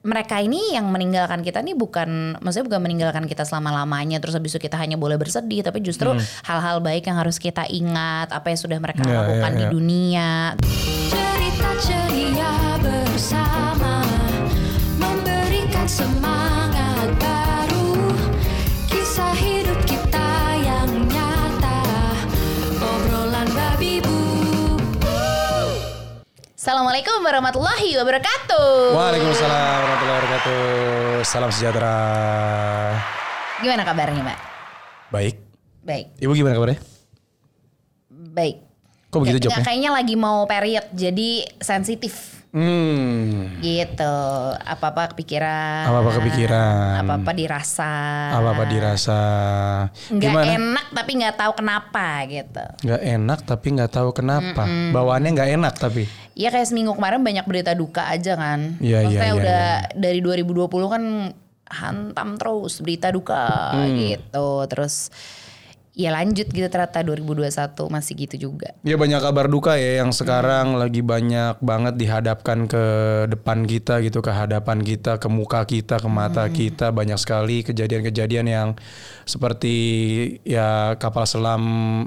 mereka ini yang meninggalkan kita nih bukan maksudnya bukan meninggalkan kita selama-lamanya terus habis itu kita hanya boleh bersedih tapi justru hal-hal baik yang harus kita ingat apa yang sudah mereka Ya, lakukan ya, di ya. dunia. Cerita ceria bersama Assalamualaikum warahmatullahi wabarakatuh. Waalaikumsalam warahmatullahi wabarakatuh. Salam sejahtera. Gimana kabarnya mbak? Baik. Baik, Ibu gimana kabarnya? baik. Kok begitu jawabnya? Kayaknya lagi mau period jadi sensitif. Hmm. gitu apa-apa kepikiran Apa-apa kepikiran. apa-apa dirasa Apa-apa dirasa. nggak Gimana? enak tapi nggak tahu kenapa gitu Nggak enak tapi nggak tahu kenapa. Bawaannya nggak enak tapi. Iya kayak seminggu kemarin banyak berita duka aja kan Iya, Maksudnya iya, iya, udah dari 2020 kan hantam terus berita duka Hmm. gitu terus ya lanjut gitu ternyata 2021 masih gitu juga Ya banyak kabar duka ya yang sekarang lagi banyak banget dihadapkan ke depan kita gitu, ke hadapan kita, ke muka kita, ke mata kita. Banyak sekali kejadian-kejadian yang seperti ya kapal selam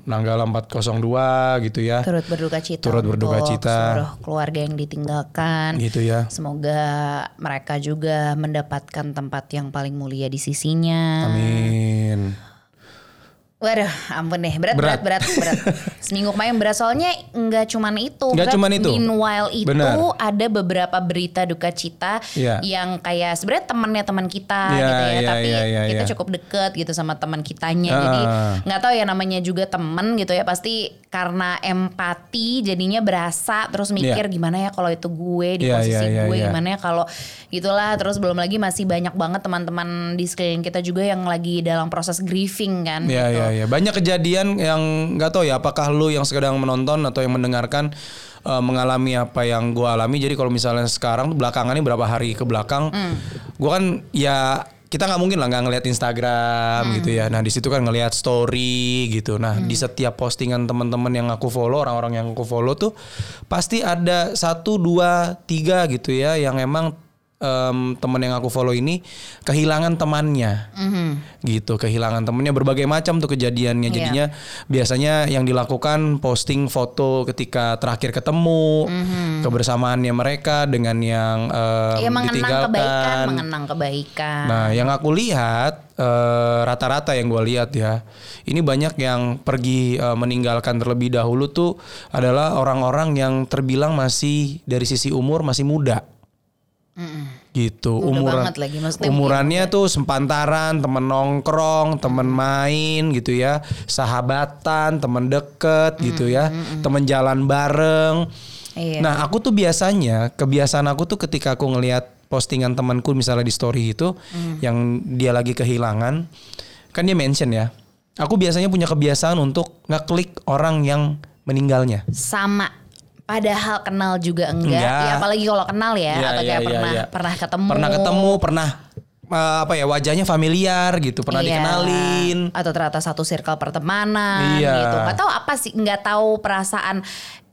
Nanggala 402 gitu ya. turut berduka cita Turut berduka cita. seluruh keluarga yang ditinggalkan Gitu ya. Semoga mereka juga mendapatkan tempat yang paling mulia di sisinya. Amin. Waduh, ampun deh, berat, berat, berat, berat. Seminggu kemarin berat soalnya nggak cuman itu. Nggak Berat. cuman itu. Meanwhile itu Benar. ada beberapa berita duka cita Iya. yang kayak sebenarnya temannya teman kita Iya, gitu ya, iya, tapi iya, iya, kita iya. cukup deket gitu sama teman kitanya. Ah. Jadi nggak tahu ya namanya juga temen gitu ya, pasti karena empati jadinya berasa terus mikir gimana ya kalau itu gue di Iya, posisi iya, iya, gue iya. gimana ya kalau gitulah terus belum lagi masih banyak banget teman-teman di sekeliling kita juga yang lagi dalam proses grieving kan Ya gitu. ya ya. Banyak kejadian yang nggak tahu ya apakah lu yang sedang menonton atau yang mendengarkan eh, mengalami apa yang gua alami. Jadi kalau misalnya sekarang tuh belakangan ini berapa hari ke belakang, gua kan ya kita nggak mungkin lah nggak ngeliat Instagram gitu ya. Nah di situ kan ngelihat story gitu. Nah di setiap postingan teman-teman yang aku follow, orang-orang yang aku follow tuh pasti ada satu dua tiga gitu ya yang emang em, temen yang aku follow ini kehilangan temannya gitu kehilangan temennya berbagai macam tuh kejadiannya Iya. jadinya biasanya yang dilakukan posting foto ketika terakhir ketemu kebersamaannya mereka dengan yang em, Ya mengenang ditinggalkan kebaikan, mengenang kebaikan. Nah, yang aku lihat eh, rata-rata yang gue lihat ya, ini banyak yang pergi eh, meninggalkan terlebih dahulu tuh adalah orang-orang yang terbilang masih dari sisi umur masih muda. Gitu, Muda umuran banget lagi, umurannya tuh sempantaran, temen nongkrong, temen main gitu ya, sahabatan, temen deket gitu ya, temen jalan bareng. Iya. Nah, aku tuh biasanya kebiasaan aku tuh ketika aku ngelihat postingan temanku misalnya di story itu yang dia lagi kehilangan, kan dia mention ya. Aku biasanya punya kebiasaan untuk ngeklik orang yang meninggalnya. sama padahal kenal juga enggak, Enggak. ya apalagi kalau kenal ya Iya, atau kayak iya, pernah iya. pernah ketemu Pernah ketemu, pernah eh, apa ya wajahnya familiar gitu, pernah Iya. dikenalin. atau ternyata satu circle pertemanan Iya. gitu nggak tahu apa sih nggak tahu perasaan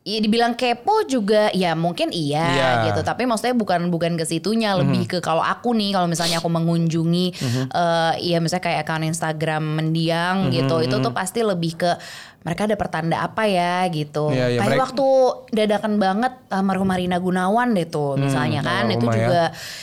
Ya dibilang kepo juga ya mungkin iya. Mhm. gitu tapi maksudnya bukan bukan ke situnya lebih ke kalau aku nih kalau misalnya aku mengunjungi eh ya misalnya kayak akun Instagram mendiang Mhm, gitu itu tuh pasti lebih ke mereka ada pertanda apa ya gitu Iya, iya, kayak mereka- waktu dadakan banget almarhum Marina Gunawan deh tuh misalnya kan itu ya. juga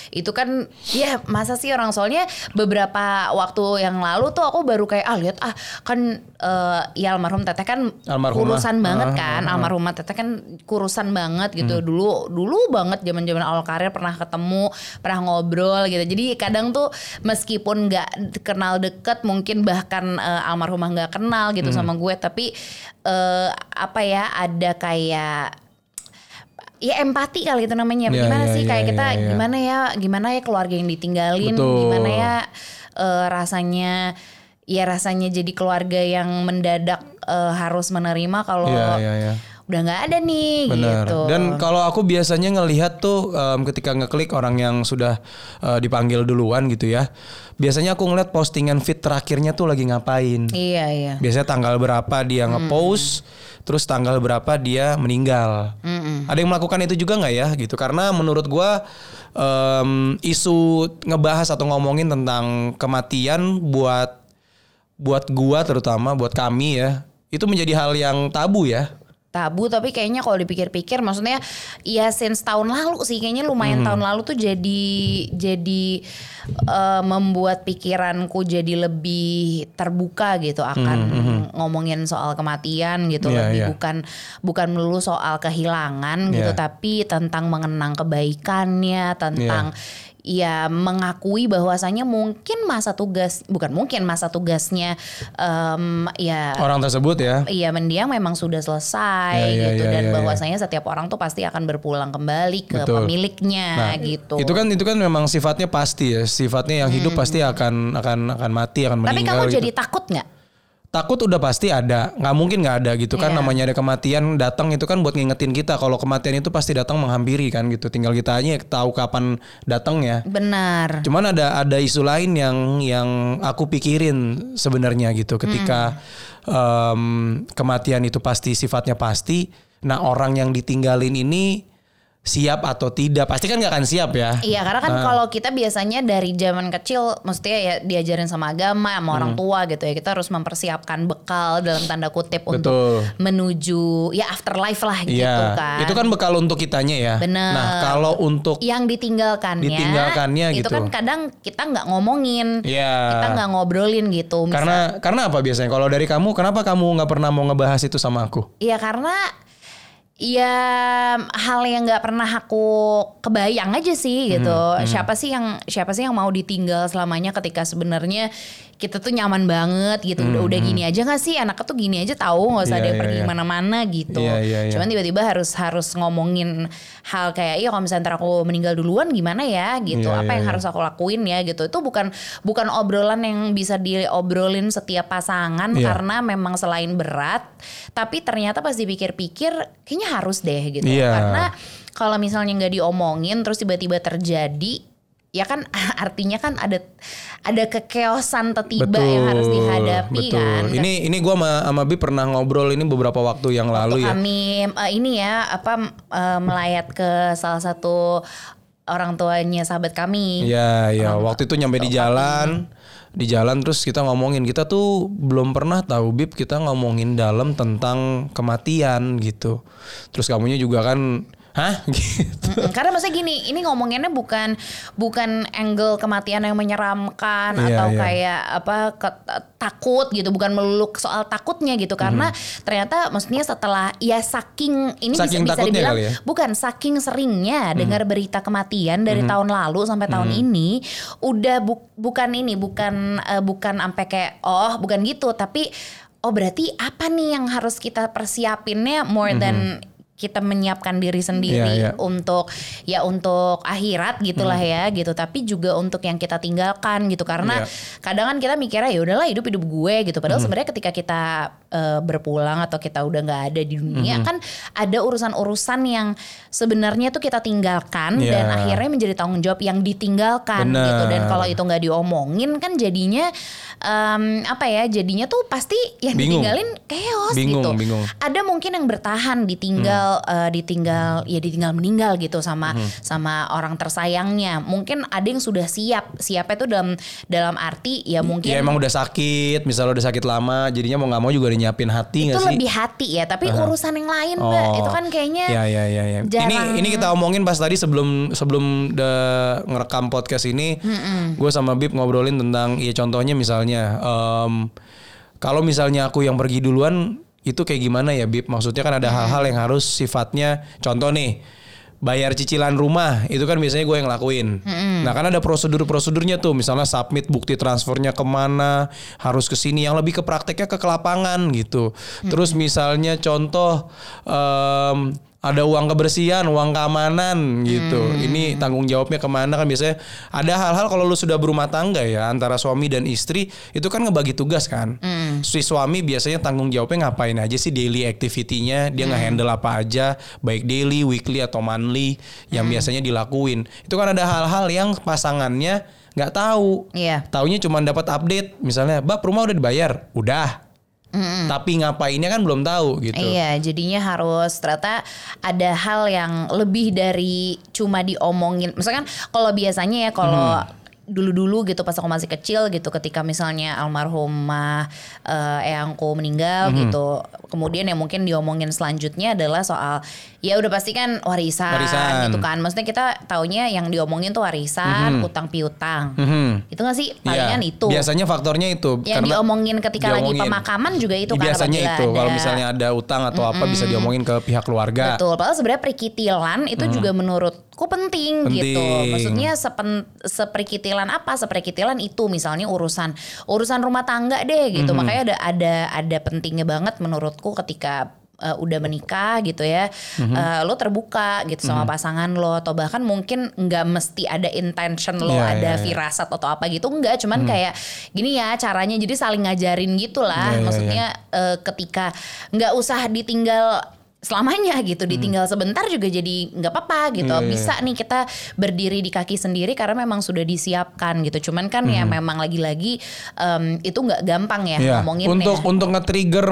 itu kan ya masa sih orang soalnya beberapa waktu yang lalu tuh aku baru kayak ah lihat ah kan eh, ya almarhum teteh kan Almarhumah. kurusan banget Ah, kan almarhumah teteh kan kurusan banget gitu Hmm. dulu dulu banget zaman zaman awal karir pernah ketemu pernah ngobrol gitu jadi kadang tuh meskipun nggak kenal deket mungkin bahkan eh, almarhumah nggak kenal gitu Hmm. sama gue tapi eh, apa ya ada kayak ya empati kali itu namanya. Iya, gimana iya, sih iya, kayak kita iya, iya. gimana ya gimana ya keluarga yang ditinggalin, Betul. gimana ya eh, rasanya ya rasanya jadi keluarga yang mendadak eh, harus menerima kalau Iya, iya, iya. udah nggak ada nih Benar. gitu. Dan kalau aku biasanya ngelihat tuh em, ketika ngeklik orang yang sudah eh, dipanggil duluan gitu ya. Biasanya aku ngeliat postingan feed terakhirnya tuh lagi ngapain. iya iya. Biasanya tanggal berapa dia ngepost, terus tanggal berapa dia meninggal. Ada yang melakukan itu juga nggak ya gitu? Karena menurut gua em, isu ngebahas atau ngomongin tentang kematian buat buat gua terutama buat kami ya itu menjadi hal yang tabu ya. Tabu tapi kayaknya kalau dipikir-pikir maksudnya ya since tahun lalu sih kayaknya lumayan tahun lalu tuh jadi jadi eh, membuat pikiranku jadi lebih terbuka gitu akan ngomongin soal kematian gitu Iya, lebih iya. bukan bukan melulu soal kehilangan gitu Iya. tapi tentang mengenang kebaikannya tentang ya mengakui bahwasanya mungkin masa tugas bukan mungkin masa tugasnya em, ya Orang tersebut ya. Iya mendiang memang sudah selesai Ya, ya, gitu ya, dan ya, ya. bahwasanya setiap orang tuh pasti akan berpulang kembali ke Betul. pemiliknya Nah, gitu. Itu kan itu kan memang sifatnya pasti ya. Sifatnya yang hidup pasti akan akan akan mati akan Hmm. Tapi meninggal. kamu gitu. jadi takut nggak? Takut udah pasti ada. Nggak mungkin nggak ada gitu kan. Iya. namanya ada kematian datang itu kan buat ngingetin kita. Kalau kematian itu pasti datang menghampiri kan gitu. Tinggal kita aja tahu kapan datangnya Benar. cuman ada ada isu lain yang yang aku pikirin sebenarnya gitu. Ketika em, kematian itu pasti sifatnya pasti. Nah orang yang ditinggalin ini siap atau tidak pasti kan nggak akan siap ya Iya karena kan Nah. kalau kita biasanya dari zaman kecil mestinya ya diajarin sama agama sama orang Hmm. tua gitu ya kita harus mempersiapkan bekal dalam tanda kutip Betul. untuk menuju ya afterlife lah gitu Iya, kan. itu kan bekal untuk kitanya ya. Bener. Nah, kalau untuk yang ditinggalkannya, Ditinggalkannya itu gitu. kan kadang kita nggak ngomongin, Iya. kita nggak ngobrolin gitu. Misal- Karena karena apa biasanya? Kalau dari kamu, kenapa kamu nggak pernah mau ngebahas itu sama aku? Iya karena ya hal yang nggak pernah aku kebayang aja sih gitu. Hmm, Siapa sih yang siapa sih yang mau ditinggal selamanya ketika sebenarnya kita tuh nyaman banget gitu. Udah udah gini aja nggak sih anaknya tuh gini aja tahu nggak usah Iya, dia iya, pergi iya. ke mana-mana gitu. Iya, iya, iya. Cuman tiba-tiba harus harus ngomongin hal kayak iya kalau misalnya ntar aku meninggal duluan gimana ya gitu. Iya, Apa iya, yang iya. harus aku lakuin ya gitu. Itu bukan bukan obrolan yang bisa diobrolin setiap pasangan Iya. karena memang selain berat, tapi ternyata pas dipikir-pikir kayaknya harus deh gitu. Iya. Karena kalau misalnya nggak diomongin terus tiba-tiba terjadi ya kan artinya kan ada ada kekeosan tiba yang harus dihadapi betul. kan. Ini ini gua sama sama Bi pernah ngobrol ini beberapa waktu yang lalu ya. kami eh, ini ya apa eh, melayat ke salah satu orang tuanya sahabat kami. Iya, iya. Waktu itu nyampe di jalan, di jalan terus kita ngomongin kita tuh belum pernah tahu Bib kita ngomongin dalam tentang kematian gitu. Terus kamunya juga kan, hah? Gitu. Mm-mm, Karena maksudnya gini, ini ngomonginnya bukan bukan angle kematian yang menyeramkan Iya, atau iya. kayak apa ke- takut gitu, bukan melulu soal takutnya gitu. Karena ternyata maksudnya setelah ya saking ini. Saking bisa bisa dibilang ya? bukan saking seringnya Mhm. dengar berita kematian dari tahun lalu sampai tahun ini udah bu- bukan ini, bukan eh, bukan sampai kayak oh bukan gitu, tapi oh berarti apa nih yang harus kita persiapinnya more than kita menyiapkan diri sendiri Iya, iya. untuk ya untuk akhirat gitulah Hmm. ya gitu tapi juga untuk yang kita tinggalkan gitu karena Iya. kadang kan kita mikirnya ya udahlah hidup hidup gue gitu Hmm. padahal sebenarnya ketika kita eh, berpulang atau kita udah nggak ada di Hmm. dunia kan ada urusan-urusan yang sebenarnya tuh kita tinggalkan Iya. dan akhirnya menjadi tanggung jawab yang ditinggalkan Bener. gitu dan kalau itu nggak diomongin kan jadinya em, apa ya jadinya tuh pasti yang Bingung. ditinggalin chaos Bingung, gitu bingung. ada mungkin yang bertahan ditinggal eh, ditinggal ya ditinggal meninggal gitu sama sama orang tersayangnya mungkin ada yang sudah siap siapnya tuh dalam dalam arti ya mungkin Ya emang udah sakit, misalnya udah sakit lama, jadinya mau nggak mau juga dinyiapin hati itu nggak sih? lebih hati ya tapi urusan yang lain mbak Oh. itu kan kayaknya Ya ya ya ya. Ini jarang- ini kita omongin pas tadi sebelum sebelum de, ngerekam podcast ini, gue sama Bib ngobrolin tentang ya contohnya misalnya em, kalau misalnya aku yang pergi duluan itu kayak gimana ya Bib? Maksudnya kan ada hal-hal yang harus sifatnya contoh nih bayar cicilan rumah itu kan biasanya gue yang ngelakuin. Nah kan ada prosedur-prosedurnya tuh, misalnya submit bukti transfernya ke mana, harus ke sini yang lebih ke prakteknya ke kelapangan gitu. Terus misalnya contoh em, ada uang kebersihan, uang keamanan gitu. Ini tanggung jawabnya ke mana kan biasanya ada hal-hal kalau lu sudah berumah tangga ya antara suami dan istri itu kan ngebagi tugas kan. Si suami biasanya tanggung jawabnya ngapain aja sih daily activity-nya, dia nge-handle apa aja baik daily, weekly atau monthly yang biasanya dilakuin. Itu kan ada hal-hal yang pasangannya nggak tahu. Iya. Taunya cuma dapat update misalnya, "Bab, rumah udah dibayar." Udah. Tapi ngapainnya kan belum tahu gitu. Iya, jadinya harus ternyata ada hal yang lebih dari cuma diomongin. Misalkan kalau biasanya ya kalau Hmm. dulu-dulu gitu pas aku masih kecil gitu ketika misalnya almarhumah eh, eyangku meninggal Hmm. gitu. Kemudian yang mungkin diomongin selanjutnya adalah soal ya udah pasti kan warisan, Warisan. gitu kan. Maksudnya kita taunya yang diomongin tuh warisan, utang piutang. Mhm. Itu gak sih Iya. palingan itu. Biasanya faktornya itu yang diomongin ketika lagi diomongin. pemakaman juga itu kan biasanya itu kalau misalnya ada utang atau apa bisa diomongin ke pihak keluarga. Betul, padahal sebenarnya perikitilan itu juga menurutku penting, Hmm. Penting. gitu. Maksudnya sepen, seperikitilan apa? Seperikitilan itu misalnya urusan urusan rumah tangga deh gitu. Hmm. Makanya ada ada ada pentingnya banget menurutku ketika uh, udah menikah gitu ya, Hmm. uh, lo terbuka gitu sama pasangan lo atau bahkan mungkin nggak mesti ada intention lo Iya, ada iya, iya. firasat atau apa gitu enggak, cuman kayak gini ya caranya jadi saling ngajarin Iya, gitulah. iya, Maksudnya eh, ketika nggak usah ditinggal selamanya gitu ditinggal sebentar juga jadi nggak apa-apa gitu Hmm. Iya, iya. bisa nih kita berdiri di kaki sendiri karena memang sudah disiapkan gitu cuman kan ya memang lagi-lagi em, itu nggak gampang ya Hmm. Iya. ngomongin Untuk untuk nge-trigger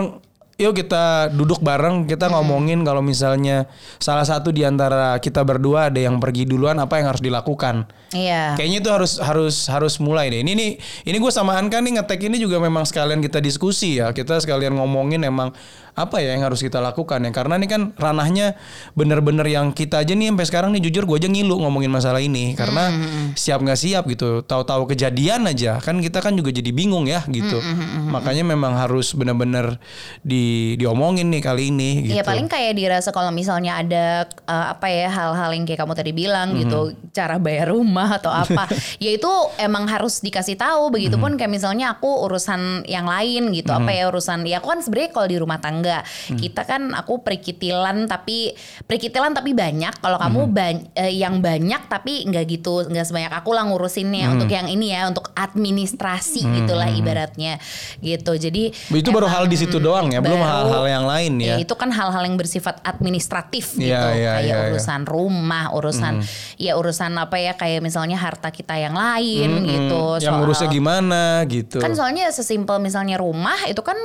Yuk kita duduk bareng, kita ngomongin kalau misalnya salah satu di antara kita berdua ada yang pergi duluan, apa yang harus dilakukan. iya Kayaknya itu harus harus harus mulai deh. Ini nih ini gue sama Anka nih ngetek ini juga memang sekalian kita diskusi ya. Kita sekalian ngomongin emang apa ya yang harus kita lakukan ya. Karena ini kan ranahnya bener-bener yang kita aja nih sampai sekarang nih jujur gue aja ngilu ngomongin masalah ini karena siap nggak siap gitu. Tahu-tahu kejadian aja kan kita kan juga jadi bingung ya gitu. Makanya memang harus bener-bener di diomongin nih kali ini gitu. Iya paling kayak dirasa kalau misalnya ada uh, apa ya hal-hal yang kayak kamu tadi bilang Mhm. gitu cara bayar rumah atau apa ya itu emang harus dikasih tahu begitupun Mhm. kayak misalnya aku urusan yang lain gitu apa ya urusan ya aku kan sebenarnya kalau di rumah tangga Mhm. kita kan aku perikitilan tapi perikitilan tapi banyak kalau kamu Mhm. ban- eh, yang banyak tapi nggak gitu nggak sebanyak aku lah ngurusinnya Mhm. untuk yang ini ya untuk administrasi gitulah ibaratnya gitu jadi Itu baru emang hal di situ doang ya, belum baru- hal-hal yang lain ya. itu kan hal-hal yang bersifat administratif gitu, Iya, iya, kayak iya, iya. urusan rumah, urusan ya urusan apa ya kayak misalnya harta kita yang lain Mm-mm. gitu. Yang soal- ngurusnya gimana gitu. Kan soalnya sesimpel misalnya rumah itu kan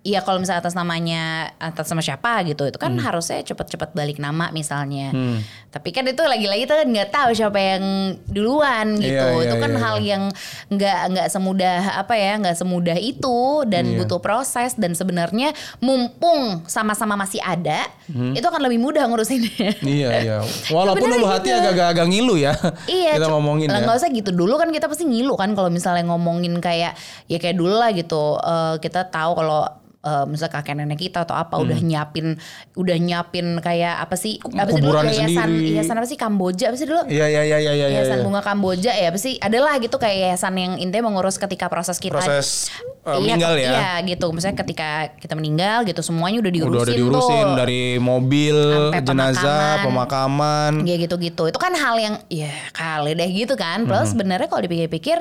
ya kalau misalnya atas namanya atas nama siapa gitu itu kan Hmm. harusnya cepet-cepet balik nama misalnya. Tapi kan itu lagi-lagi kita kan nggak tahu siapa yang duluan gitu. Iya, iya, itu kan iya, hal iya. yang nggak nggak semudah apa ya nggak semudah itu dan Iya. butuh proses dan sebenarnya mumpung sama-sama masih ada itu akan lebih mudah ngurusinnya. Iya iya. Walaupun ulu hati gitu. agak-agak ngilu ya. Iya, kita ngomongin ya. lah, nggak usah gitu dulu kan kita pasti ngilu kan kalau misalnya ngomongin kayak ya kayak dulu lah gitu eh, kita tahu kalau eh, misalnya kakek nenek kita atau apa udah nyiapin udah nyiapin kayak apa sih apa sih dulu yayasan sendiri. yayasan apa sih Kamboja apa sih dulu Iya iya iya iya iya. yayasan iya. bunga Kamboja ya apa sih adalah gitu kayak yayasan yang intinya mengurus ketika proses kita Proses uh, Iya, meninggal ya. Iya gitu misalnya ketika kita meninggal gitu semuanya udah diurusin Udah ada diurusin tuh. dari mobil, Sampai jenazah, pemakaman. pemakaman. Ya gitu-gitu. Itu kan hal yang ya kali deh gitu kan. Plus sebenarnya kalau dipikir-pikir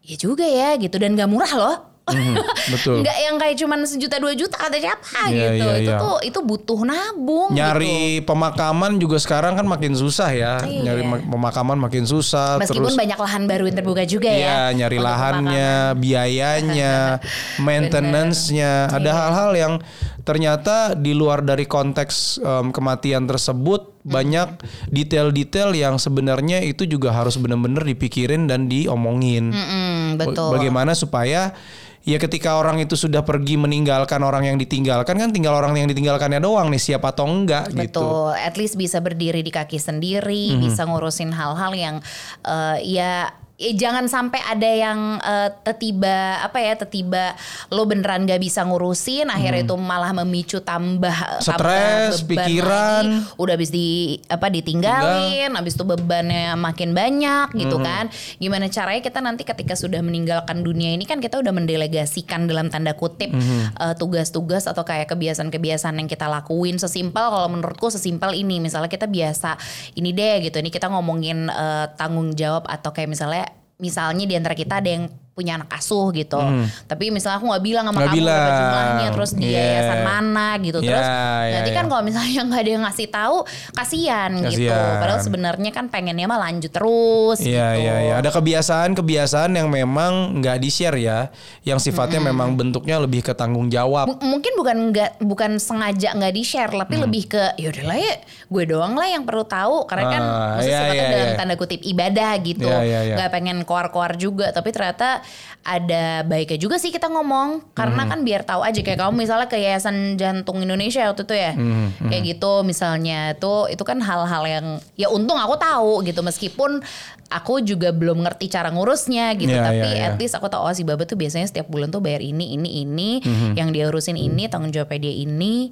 ya juga ya gitu dan gak murah loh. Mhm, betul. Nggak yang kayak cuman sejuta dua juta kata siapa Iya, gitu. iya, itu iya. tuh itu butuh nabung. gitu. Nyari pemakaman juga sekarang kan makin susah ya. Iya. Nyari ma- pemakaman makin susah. Meskipun terus banyak lahan baru yang terbuka juga ya. Iya, nyari lahannya, biayanya, maintenance-nya. Ada Iya. hal-hal yang ternyata di luar dari konteks em, kematian tersebut banyak detail-detail yang sebenarnya itu juga harus benar-benar dipikirin dan diomongin. Mm-mm, betul. Bagaimana supaya ya ketika orang itu sudah pergi meninggalkan orang yang ditinggalkan kan tinggal orang yang ditinggalkannya doang nih siapa atau enggak gitu. Betul, at least bisa berdiri di kaki sendiri, Mhm. bisa ngurusin hal-hal yang eh, ya eh, jangan sampai ada yang eh, tiba apa ya tiba lo beneran gak bisa ngurusin akhirnya itu malah memicu tambah Mhm. Stres, pikiran. lagi. udah habis di apa ditinggalin habis itu bebannya makin banyak gitu Mhm. kan gimana caranya kita nanti ketika sudah meninggalkan dunia ini kan kita udah mendelegasikan dalam tanda kutip Mhm. eh, tugas-tugas atau kayak kebiasaan-kebiasaan yang kita lakuin sesimpel kalau menurutku sesimpel ini misalnya kita biasa ini deh gitu ini kita ngomongin eh, tanggung jawab atau kayak misalnya misalnya di antara kita ada yang punya anak asuh gitu. Tapi misalnya aku nggak bilang sama Hmm. Nggak kamu berapa bilang. jumlahnya, terus di Yeah. yayasan mana gitu. Terus Yeah, nanti yeah, kan yeah. kalau misalnya nggak ada yang ngasih tahu, kasihan gitu. Padahal sebenarnya kan pengennya mah lanjut terus. Iya gitu. iya iya. Ada kebiasaan-kebiasaan yang memang nggak di-share ya, yang sifatnya memang bentuknya lebih ke tanggung jawab. M- mungkin bukan nggak bukan sengaja nggak di share tapi Hmm. lebih ke yaudahlah ya gue doang lah yang perlu tahu karena kan Ah, maksudnya iya, sifatnya iya, dalam iya. tanda kutip ibadah gitu Iya, iya, iya. nggak pengen keluar-keluar juga tapi ternyata ada baiknya juga sih kita ngomong. Karena Hmm. kan biar tahu aja kayak kamu misalnya ke Yayasan Jantung Indonesia waktu itu ya. Hmm, kayak gitu misalnya tuh itu kan hal-hal yang ya untung aku tahu gitu. Meskipun aku juga belum ngerti cara ngurusnya gitu. Iya, tapi iya, iya. at least aku tahu oh si Baba tuh biasanya setiap bulan tuh bayar ini ini ini. Mhm. yang dia urusin ini tanggung jawabnya dia ini.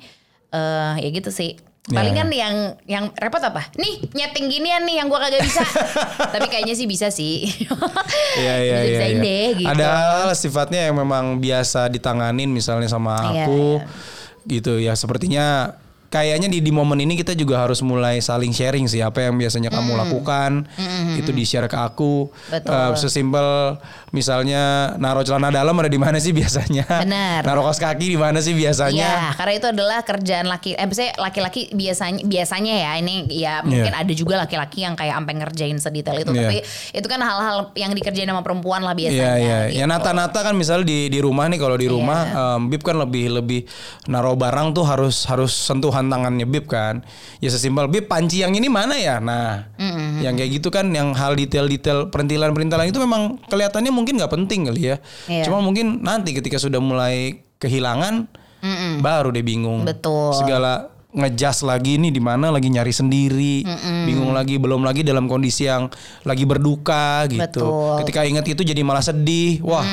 Eh ya gitu sih Ya, paling ya. kan yang yang repot apa nih nyeting ginian nih yang gua kagak bisa tapi kayaknya sih bisa sih Iya iya iya. Iya. gitu. Ada hal sifatnya yang memang biasa ditanganin misalnya sama Iya, aku iya. gitu ya sepertinya kayaknya di di momen ini kita juga harus mulai saling sharing sih apa yang biasanya kamu lakukan itu di share ke aku Betul. Eh, sesimpel misalnya naruh celana dalam ada di mana sih biasanya Benar. naruh kaos kaki di mana sih biasanya Iya, karena itu adalah kerjaan laki, eh maksudnya laki-laki biasanya biasanya ya ini ya mungkin Iya. ada juga laki-laki yang kayak sampai ngerjain sedetail itu, Iya. tapi itu kan hal-hal yang dikerjain sama perempuan lah biasanya. Iya iya. gitu. Ya nata-nata kan misalnya di di rumah nih kalau di rumah em, Bib kan lebih lebih naruh barang tuh harus harus sentuhan tangannya Bib kan. Ya sesimpel Bib panci yang ini mana ya? Nah, yang kayak gitu kan yang hal detail-detail perintilan-perintilan itu memang kelihatannya mungkin nggak penting kali ya. Iya. Cuma mungkin nanti ketika sudah mulai kehilangan baru deh bingung. Betul. Segala ngejas lagi nih di mana lagi nyari sendiri, bingung lagi belum lagi dalam kondisi yang lagi berduka gitu. Betul. Ketika ingat itu jadi malah sedih. Wah,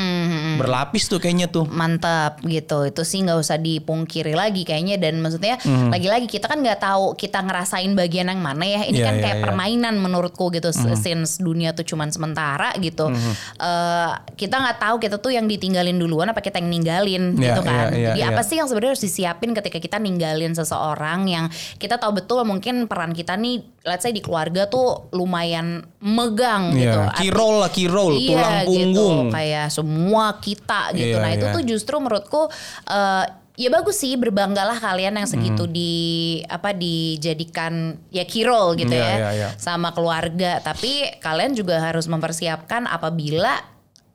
berlapis tuh kayaknya tuh. mantap gitu itu sih nggak usah dipungkiri lagi kayaknya dan maksudnya Mhm. lagi-lagi kita kan nggak tahu kita ngerasain bagian yang mana ya ini Iya, kan iya, kayak iya. permainan menurutku gitu since dunia tuh cuman sementara gitu Mhm. Eh, kita nggak tahu kita tuh yang ditinggalin duluan apa kita yang ninggalin Iya, gitu kan iya, iya, jadi iya. apa sih yang sebenarnya harus disiapin ketika kita ninggalin seseorang yang kita tahu betul mungkin peran kita nih let's say di keluarga tuh lumayan megang gitu Iya, Arti- key role lah key role, Iya, tulang punggung. gitu, kayak semua kita gitu. Iya, nah itu iya. tuh justru menurutku eh, ya bagus sih berbanggalah kalian yang segitu Hmm. di apa dijadikan ya key role gitu Iya, ya iya, iya. sama keluarga. Tapi kalian juga harus mempersiapkan apabila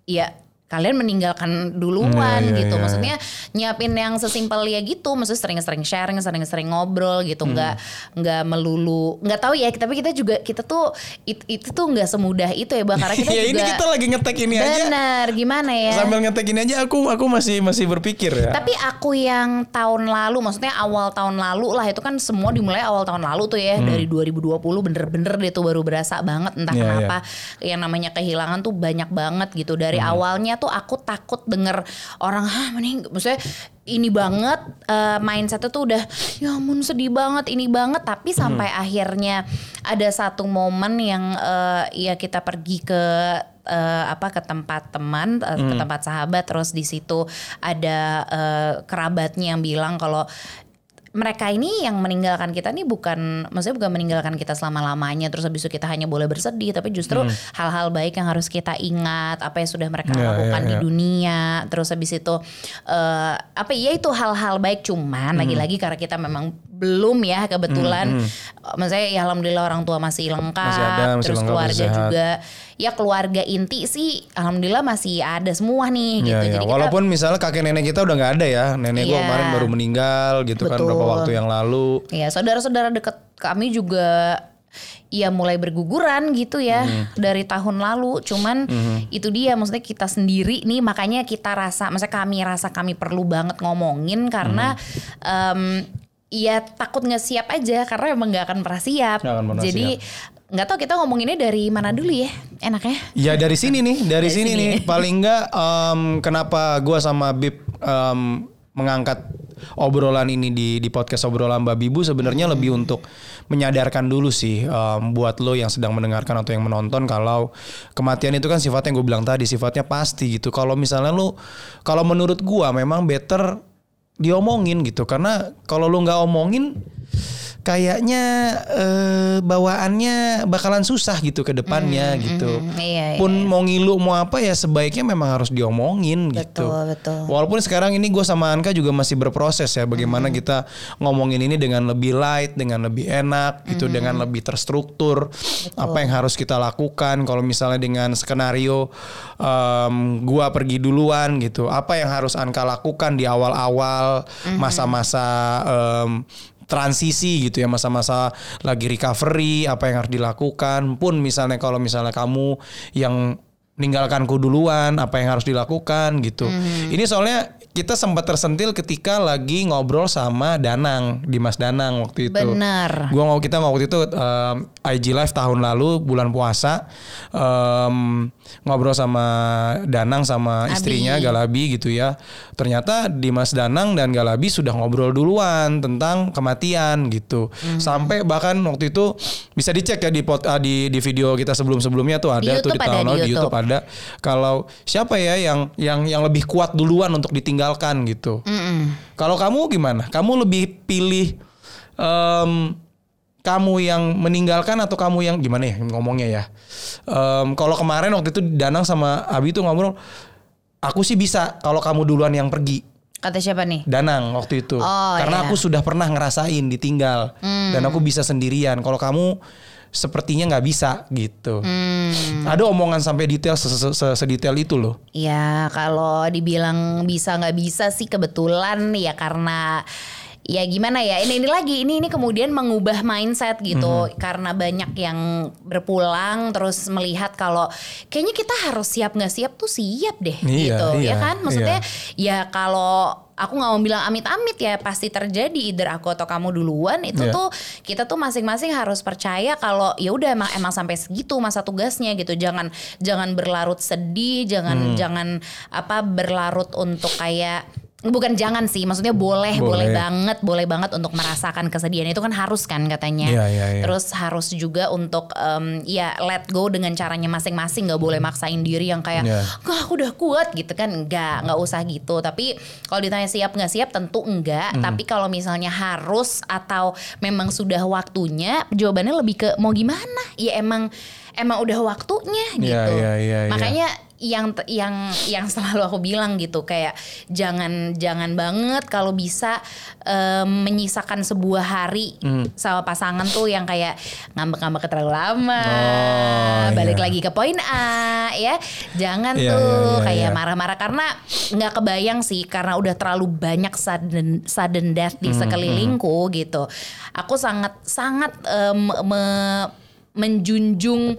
ya kalian meninggalkan duluan Iya, iya, gitu. iya, Maksudnya nyiapin yang sesimpel ya gitu, maksudnya sering-sering sharing, sering-sering ngobrol gitu, Hmm. nggak nggak melulu, nggak tahu ya. Tapi kita juga kita tuh it- itu tuh nggak semudah itu ya, Bang. Karena kita ya juga ini kita lagi ngetek ini aja. Bener, gimana ya? Sambil ngetek ini aja aku aku masih masih berpikir ya. Tapi aku yang tahun lalu, maksudnya awal tahun lalu lah itu kan semua dimulai awal tahun lalu tuh ya dari 2020 bener-bener deh tuh baru berasa banget entah Hmm. Iya, kenapa yang namanya kehilangan tuh banyak banget gitu dari Hmm. awalnya tuh aku takut denger orang ah mending maksudnya ini banget eh, mindsetnya tuh udah ya ampun sedih banget ini banget tapi Hmm. sampai akhirnya ada satu momen yang eh, ya kita pergi ke eh, apa ke tempat teman eh, ke tempat sahabat terus di situ ada eh, kerabatnya yang bilang kalau mereka ini yang meninggalkan kita nih bukan maksudnya bukan meninggalkan kita selama-lamanya terus habis itu kita hanya boleh bersedih tapi justru hal-hal baik yang harus kita ingat apa yang sudah mereka Ya, lakukan ya, di ya. dunia terus habis itu eh, apa ya itu hal-hal baik cuman Hmm. lagi-lagi karena kita memang belum ya kebetulan eh, maksudnya ya alhamdulillah orang tua masih lengkap Masih ada, masih terus lengkap, keluarga sehat. juga ya keluarga inti sih alhamdulillah masih ada semua nih gitu Ya, ya. jadi kita Walaupun misalnya kakek nenek kita udah nggak ada ya, nenek gua Iya. kemarin baru meninggal gitu kan Betul. beberapa waktu yang lalu. Ya saudara-saudara deket kami juga ya mulai berguguran gitu ya Mhm. dari tahun lalu. Cuman itu dia maksudnya kita sendiri nih makanya kita rasa, maksudnya kami rasa kami perlu banget ngomongin karena Mhm. em, ya takut nggak siap aja karena emang nggak akan pernah siap. Nggak akan pernah Jadi nggak tahu kita ngomonginnya dari mana dulu ya enaknya. Ya dari sini nih, dari, Dari sini, sini. nih. Paling nggak em, kenapa gua sama Bib em, mengangkat obrolan ini di di podcast obrolan Mbak Bibu sebenarnya lebih untuk menyadarkan dulu sih em, buat lo yang sedang mendengarkan atau yang menonton kalau kematian itu kan sifatnya yang gue bilang tadi sifatnya pasti gitu. Kalau misalnya lo kalau menurut gua memang better diomongin gitu. Karena kalau lu nggak omongin kayaknya eh, bawaannya bakalan susah gitu ke depannya gitu. mm, iya, Pun mau ngilu mau apa ya sebaiknya memang harus diomongin gitu. Betul, betul. Walaupun sekarang ini gue sama Anka juga masih berproses ya bagaimana kita ngomongin ini dengan lebih light, dengan lebih enak gitu, dengan lebih terstruktur. Apa yang harus kita lakukan kalau misalnya dengan skenario em, gua pergi duluan gitu. Apa yang harus Anka lakukan di awal-awal masa-masa em, transisi gitu ya masa-masa lagi recovery apa yang harus dilakukan. Pun misalnya kalau misalnya kamu yang meninggalkanku duluan apa yang harus dilakukan gitu. Ini soalnya kita sempat tersentil ketika lagi ngobrol sama Danang Dimas Danang waktu itu. Benar. gua mau kita waktu itu um, IG live tahun lalu bulan puasa um, ngobrol sama Danang sama Abi. istrinya Galabi gitu ya ternyata Dimas Danang dan Galabi sudah ngobrol duluan tentang kematian gitu Hmm. sampai bahkan waktu itu bisa dicek ya di pot, ah, di di video kita sebelum sebelumnya tuh ada Di tuh di tahun di lalu di YouTube. Ada kalau siapa ya yang yang yang lebih kuat duluan untuk ditinggalkan gitu Mm-mm. kalau kamu gimana? Kamu lebih pilih em, kamu yang meninggalkan atau kamu yang gimana ya ngomongnya ya? Em, kalau kemarin waktu itu Danang sama Abi tuh ngobrol, aku sih bisa kalau kamu duluan yang pergi. Kata siapa nih? Danang waktu itu, Oh, karena iya. aku sudah pernah ngerasain ditinggal dan aku bisa sendirian. Kalau kamu sepertinya nggak bisa gitu. Hmm. Ada omongan sampai detail se- se- se- sedetail itu loh. Ya kalau dibilang bisa nggak bisa sih kebetulan ya karena ya gimana ya? Ini ini lagi. Ini ini kemudian mengubah mindset gitu. Mhm. karena banyak yang berpulang terus melihat kalau kayaknya kita harus siap nggak siap tuh siap deh Iya, gitu. Iya, ya kan? Maksudnya ya kalau aku nggak mau bilang amit-amit ya pasti terjadi. Either aku atau kamu duluan itu Iya. tuh kita tuh masing-masing harus percaya kalau ya udah emang emang sampai segitu masa tugasnya gitu. Jangan jangan berlarut sedih Hmm. jangan jangan apa berlarut untuk kayak bukan jangan sih maksudnya boleh Boleh. boleh, banget boleh banget untuk merasakan kesedihan itu kan harus kan katanya Iya, iya, iya. terus harus juga untuk em, ya let go dengan caranya masing-masing nggak boleh maksain diri yang kayak Iya. Enggak aku udah kuat gitu kan enggak nggak usah gitu tapi kalau ditanya siap nggak siap tentu enggak Hmm. tapi kalau misalnya harus atau memang sudah waktunya jawabannya lebih ke mau gimana ya emang emang udah waktunya gitu iya, iya, iya. makanya yang yang yang selalu aku bilang gitu kayak jangan jangan banget kalau bisa em, menyisakan sebuah hari Hmm. sama pasangan tuh yang kayak ngambek-ngambek terlalu lama Oh, balik iya. lagi ke poin A ya jangan Iya, tuh iya, iya, kayak iya. marah-marah karena nggak kebayang sih karena udah terlalu banyak sudden sudden death Hmm, di sekelilingku gitu aku sangat sangat em, me- menjunjung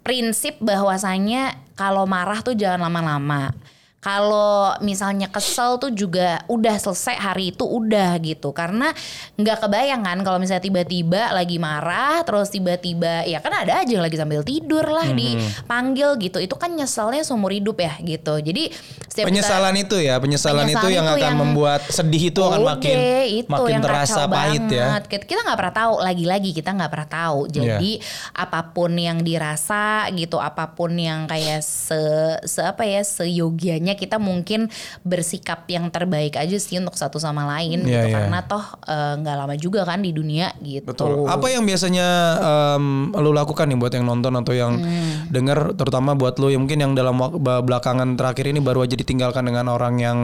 prinsip bahwasanya kalau marah tuh jangan lama-lama kalau misalnya kesel tuh juga udah selesai hari itu udah gitu karena nggak kebayang kan kalau misalnya tiba-tiba lagi marah terus tiba-tiba ya kan ada aja yang lagi sambil tidur lah Hmm. dipanggil gitu itu kan nyeselnya seumur hidup ya gitu jadi setiap kita- penyesalan itu ya, penyesalan, itu Penyesalan yang itu akan yang- membuat sedih itu akan makin itu makin yang terasa pahit ya. banget. Kita- Kita nggak pernah tahu lagi-lagi kita nggak pernah tahu. Jadi apa pun yang dirasa gitu, apa pun yang kayak se, se apa ya seyogianya kita mungkin bersikap yang terbaik aja sih untuk satu sama lain Iya, gitu. iya. Karena toh eh, nggak lama juga kan di dunia gitu. Betul. Apa yang biasanya em, lu lakukan nih buat yang nonton atau yang Hmm. denger, terutama buat lu yang mungkin yang dalam belakangan terakhir ini baru aja ditinggalkan dengan orang yang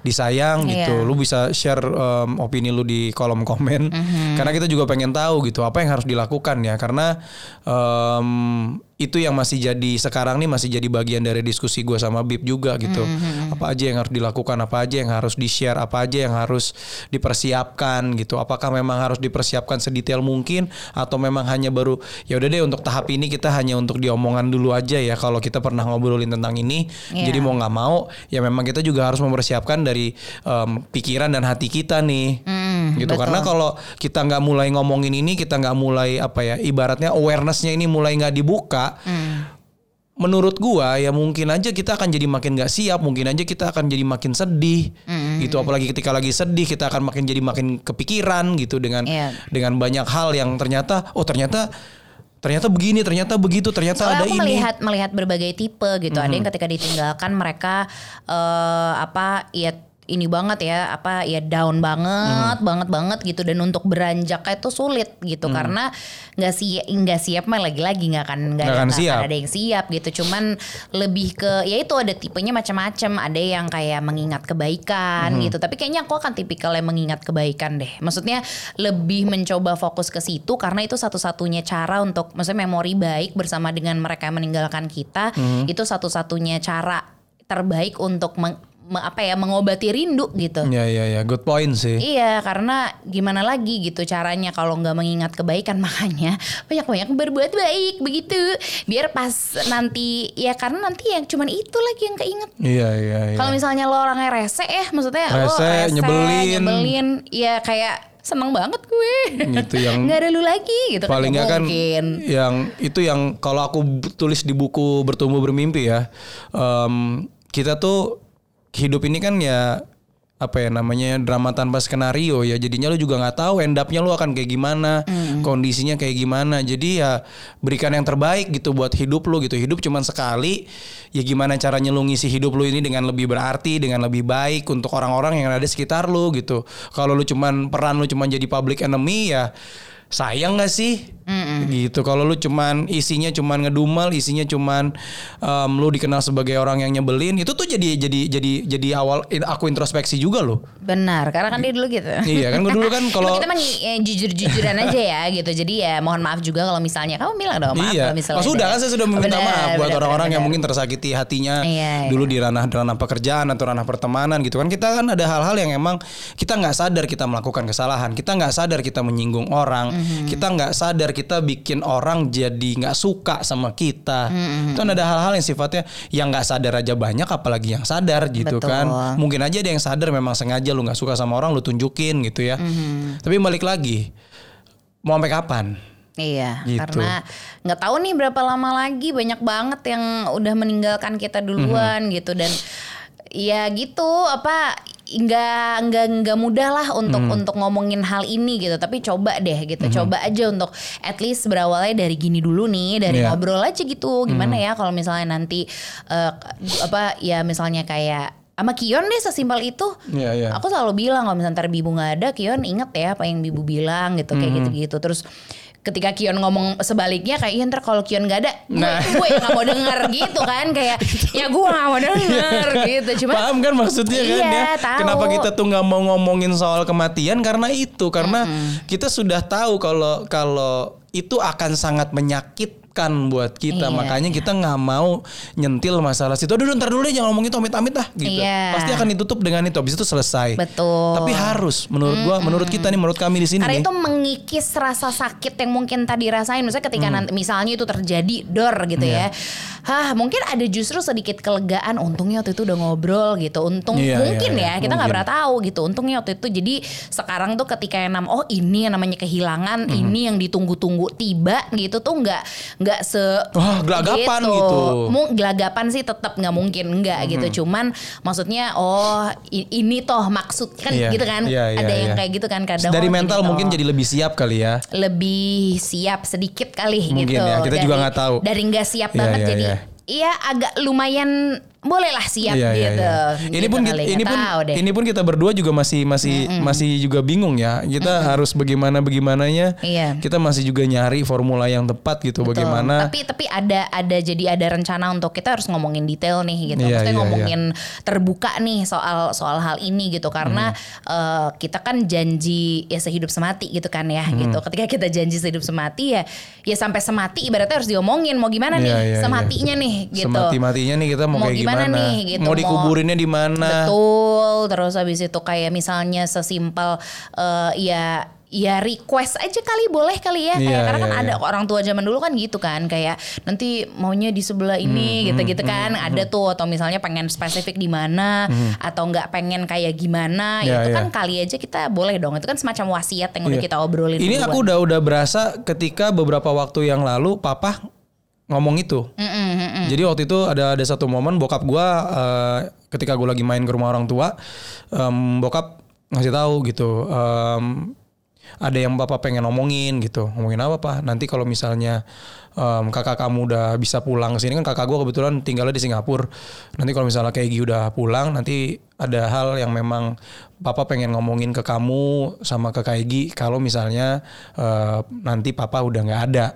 disayang gitu. Iya. Lu bisa share em, opini lu di kolom komen. Mhm. Karena kita juga pengen tahu gitu apa yang harus dilakukan ya. Karena em, itu yang masih jadi sekarang nih masih jadi bagian dari diskusi gue sama Bib juga gitu. Mhm. Apa aja yang harus dilakukan, apa aja yang harus di share, apa aja yang harus dipersiapkan gitu. Apakah memang harus dipersiapkan sedetail mungkin atau memang hanya baru ya udah deh untuk tahap ini kita hanya untuk diomongan dulu aja ya kalau kita pernah ngobrolin tentang ini. Iya. Jadi mau nggak mau ya memang kita juga harus mempersiapkan dari em, pikiran dan hati kita nih. Hmm, gitu betul. karena kalau kita nggak mulai ngomongin ini kita nggak mulai apa ya ibaratnya awarenessnya ini mulai nggak dibuka Hmm. menurut gua ya mungkin aja kita akan jadi makin gak siap, mungkin aja kita akan jadi makin sedih. Gitu apalagi ketika lagi sedih kita akan makin jadi makin kepikiran gitu dengan Iya. dengan banyak hal yang ternyata oh ternyata ternyata begini, ternyata begitu, ternyata ada Soalnya aku ini. melihat melihat berbagai tipe gitu. Ada yang ketika ditinggalkan mereka eh apa ya ini banget ya apa ya down banget Hmm. banget banget gitu dan untuk beranjak itu sulit gitu karena nggak siap nggak siap mah lagi-lagi nggak akan nggak ada, akan siap. ada yang siap gitu cuman lebih ke ya itu ada tipenya macam-macam ada yang kayak mengingat kebaikan Hmm. gitu tapi kayaknya aku akan tipikal yang mengingat kebaikan deh maksudnya lebih mencoba fokus ke situ karena itu satu-satunya cara untuk maksudnya memori baik bersama dengan mereka yang meninggalkan kita Hmm. itu satu-satunya cara terbaik untuk meng- apa ya mengobati rindu gitu Ya ya ya, good point sih. Iya karena gimana lagi gitu caranya kalau nggak mengingat kebaikan makanya banyak-banyak berbuat baik begitu biar pas nanti ya karena nanti yang cuman itu lagi yang keinget. Iya iya iya. Kalau misalnya lo orangnya rese ya maksudnya lo Rese, rese nyebelin. nyebelin ya kayak seneng banget gue. Gitu yang nggak ada lu lagi gitu paling kan, nggak kan yang itu yang kalau aku tulis di buku bertumbuh bermimpi ya em, kita tuh hidup ini kan ya apa ya namanya drama tanpa skenario ya. Jadinya lu juga nggak tahu end up-nya lu akan kayak gimana kondisinya kayak gimana. Jadi ya berikan yang terbaik gitu buat hidup lu gitu. Hidup cuman sekali ya gimana caranya lu ngisi hidup lu ini dengan lebih berarti dengan lebih baik untuk orang-orang yang ada di sekitar lu gitu. Kalau lu cuman peran lu cuman jadi public enemy ya sayang gak sih gitu. Kalau lu cuman isinya cuman ngedumel isinya cuman em, lu dikenal sebagai orang yang nyebelin itu tuh jadi jadi jadi jadi awal aku introspeksi juga loh. Benar karena kan dia dulu gitu. iya kan gue dulu kan kalau kita mah eh, jujur-jujuran aja ya gitu. Jadi ya mohon maaf juga kalau misalnya kamu bilang dong maaf iya. kalau misalnya. oh, sudah ada- kan saya sudah meminta Benar, maaf buat orang-orang yang mungkin tersakiti hatinya Iya, dulu di ranah ranah pekerjaan atau ranah pertemanan gitu kan. Kita kan ada hal-hal yang emang kita nggak sadar kita melakukan kesalahan. Kita nggak sadar kita menyinggung orang. Mhm. kita nggak sadar kita bikin orang jadi nggak suka sama kita Mhm. itu kan ada hal-hal yang sifatnya yang nggak sadar aja banyak apalagi yang sadar gitu Betul. kan mungkin aja ada yang sadar memang sengaja lu nggak suka sama orang lu tunjukin gitu ya Mhm. tapi balik lagi mau sampai kapan Iya, Gitu. karena nggak tahu nih berapa lama lagi banyak banget yang udah meninggalkan kita duluan Mhm. gitu dan ya gitu apa nggak nggak nggak mudah lah untuk Mhm. untuk ngomongin hal ini gitu tapi coba deh gitu Mhm. coba aja untuk at least berawalnya dari gini dulu nih dari Iya. ngobrol aja gitu gimana ya kalau misalnya nanti eh, apa ya misalnya kayak sama Kion deh sesimpel itu Iya, iya. aku selalu bilang kalau misalnya ntar Bibu nggak ada Kion inget ya apa yang Bibu bilang gitu kayak gitu-gitu terus ketika Kion ngomong sebaliknya kayak iya ntar kalau Kion nggak ada gue Nah. gue yang nggak mau denger gitu kan kayak ya gue nggak mau denger gitu cuma Paham kan maksudnya kan Iya, ya? tahu. Kenapa kita tuh nggak mau ngomongin soal kematian karena itu karena kita sudah tahu kalau kalau itu akan sangat menyakitkan buat kita. Iya, Makanya kita nggak mau nyentil masalah situ. Aduh, ntar dulu deh jangan ngomongin itu amit-amit dah gitu. Iya. Pasti akan ditutup dengan itu habis itu selesai. Betul. Tapi harus menurut gua, menurut kita nih, menurut kami di sini Karena nih. itu mengikis rasa sakit yang mungkin tadi rasain. Misalnya ketika Hmm. nanti misalnya itu terjadi dor gitu Iya. ya. Hah, mungkin ada justru sedikit kelegaan. Untungnya waktu itu udah ngobrol gitu. Untung Iya, mungkin iya, iya. ya. Kita nggak pernah tahu gitu. Untungnya waktu itu. Jadi sekarang tuh ketika yang nam oh ini yang namanya kehilangan, Hmm. ini yang ditunggu-tunggu tiba gitu tuh nggak nggak se Wah, gelagapan gitu. Mu- gelagapan sih tetap nggak mungkin nggak Hmm. gitu. Cuman maksudnya oh ini toh maksud kan Iya, gitu kan. iya, iya, ada yang iya. kayak gitu kan kadang. Dari oh, mental gini mungkin toh jadi lebih siap kali ya. lebih siap sedikit kali Mungkin gitu. ya, kita juga nggak tahu. Dari nggak siap Iya, banget iya, jadi iya. agak lumayan bolehlah siap Iya, iya, gitu. iya. Ini Gitu pun kita, ini pun deh. ini pun kita berdua juga masih masih masih juga bingung ya. Kita harus bagaimana bagaimananya. Iya. Kita masih juga nyari formula yang tepat gitu Betul. bagaimana. Tapi tapi ada ada jadi ada rencana untuk kita harus ngomongin detail nih gitu. Iya, Maksudnya iya, ngomongin terbuka nih soal soal hal ini gitu karena Hmm. eh, kita kan janji ya sehidup semati gitu kan ya Hmm. gitu. Ketika kita janji sehidup semati ya ya sampai semati ibaratnya harus diomongin mau gimana nih Iya, iya, iya. sematinya nih gitu. Semati-matinya nih kita mau, Mau kayak gimana gimana. nih, gitu. Mau dikuburinnya di mana? Betul, terus habis itu kayak misalnya sesimpel eh, ya ya request aja kali boleh kali ya kayak Iya, karena kan iya, ada iya. orang tua zaman dulu kan gitu kan kayak nanti maunya di sebelah Hmm, ini gitu-gitu kan ada tuh atau misalnya pengen spesifik di mana atau nggak pengen kayak gimana Hmm. Iya, itu kan iya. kali aja kita boleh dong itu kan semacam wasiat yang udah Iya. kita obrolin Ini duluan. aku udah udah berasa ketika beberapa waktu yang lalu papa ngomong itu. Mm-mm, mm-mm. Jadi waktu itu ada ada satu momen bokap gua eh, ketika gue lagi main ke rumah orang tua, em, bokap ngasih tahu gitu. em, ada yang bapak pengen ngomongin gitu ngomongin apa pak nanti kalau misalnya em, kakak kamu udah bisa pulang ke sini kan kakak gue kebetulan tinggalnya di Singapura nanti kalau misalnya kayak Gi udah pulang nanti ada hal yang memang papa pengen ngomongin ke kamu sama ke Kaigi kalau misalnya eh, nanti papa udah nggak ada.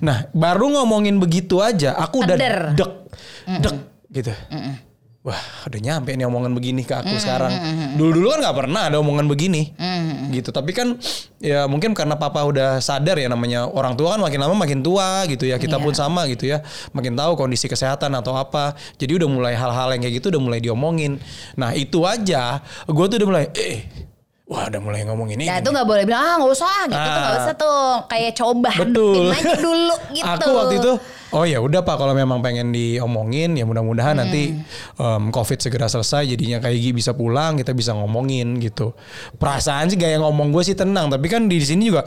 Nah baru ngomongin begitu aja aku udah Eder. dek dek gitu Wah, udah nyampe nih omongan begini ke aku sekarang. Dulu-dulu kan nggak pernah ada omongan begini, gitu. Tapi kan ya mungkin karena papa udah sadar ya namanya orang tua kan makin lama makin tua gitu ya. Kita Iya. pun sama gitu ya, makin tahu kondisi kesehatan atau apa. Jadi udah mulai hal-hal yang kayak gitu udah mulai diomongin. Nah itu aja, gue tuh udah mulai, eh, wah udah mulai ngomong ini. Nah itu nggak boleh bilang ah nggak usah gitu tuh nggak Ah. usah tuh kayak coba Betul. aja dulu gitu. Aku waktu itu oh ya udah Pak kalau memang pengen diomongin ya mudah-mudahan Hmm. nanti em, Covid segera selesai jadinya kayak Gi bisa pulang kita bisa ngomongin gitu. Perasaan sih gaya ngomong gue sih tenang tapi kan di sini juga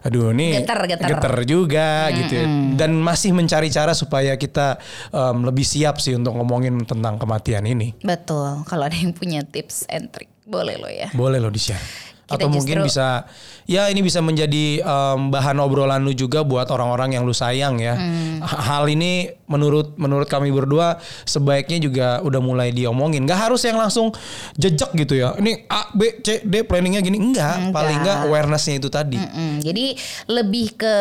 aduh nih Getar, getar. juga gitu ya. Dan masih mencari cara supaya kita em, lebih siap sih untuk ngomongin tentang kematian ini. Betul. Kalau ada yang punya tips and trick boleh lo ya. Boleh loh di-share. Kita Atau mungkin justru- bisa ya ini bisa menjadi em, bahan obrolan lu juga buat orang-orang yang lu sayang ya. Hmm. Hal ini menurut menurut kami berdua sebaiknya juga udah mulai diomongin. Gak harus yang langsung jejak gitu ya. Ini A B C D planningnya gini enggak. Paling enggak awarenessnya itu tadi. Mm, jadi lebih ke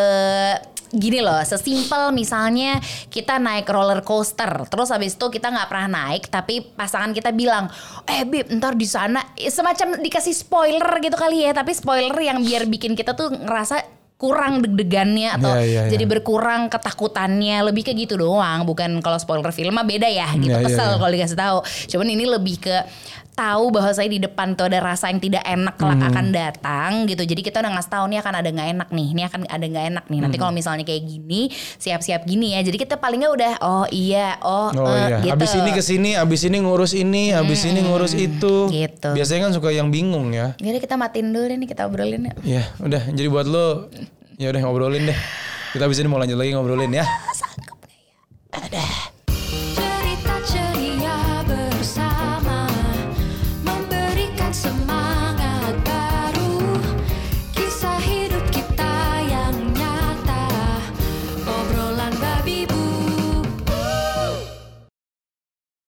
gini loh, sesimpel misalnya kita naik roller coaster, terus habis itu kita nggak pernah naik, tapi pasangan kita bilang, eh bib, ntar di sana semacam dikasih spoiler gitu kali ya, tapi spoiler yang biar bikin kita tuh ngerasa kurang deg-degannya atau Iya, iya, iya. jadi berkurang ketakutannya lebih ke gitu doang bukan kalau spoiler film mah beda ya gitu Iya, iya, kesel iya. kalau dikasih tahu cuman ini lebih ke tahu bahwa saya di depan tuh ada rasa yang tidak enak kelak Hmm. akan datang gitu jadi kita udah ngasih tahu nih akan ada nggak enak nih ini akan ada nggak enak nih nanti kalau misalnya kayak gini siap-siap gini ya jadi kita paling nggak udah oh iya oh, Oh eh, iya, gitu. abis ini ke sini, abis ini ngurus ini, abis ini ngurus itu. Gitu. Biasanya kan suka yang bingung ya. Yaudah kita matiin dulu deh nih kita obrolin ya Ya, udah. Jadi buat lo, Ya udah ngobrolin deh. Kita bisa mau lanjut lagi ngobrolin ya. Ah, ya. Ada.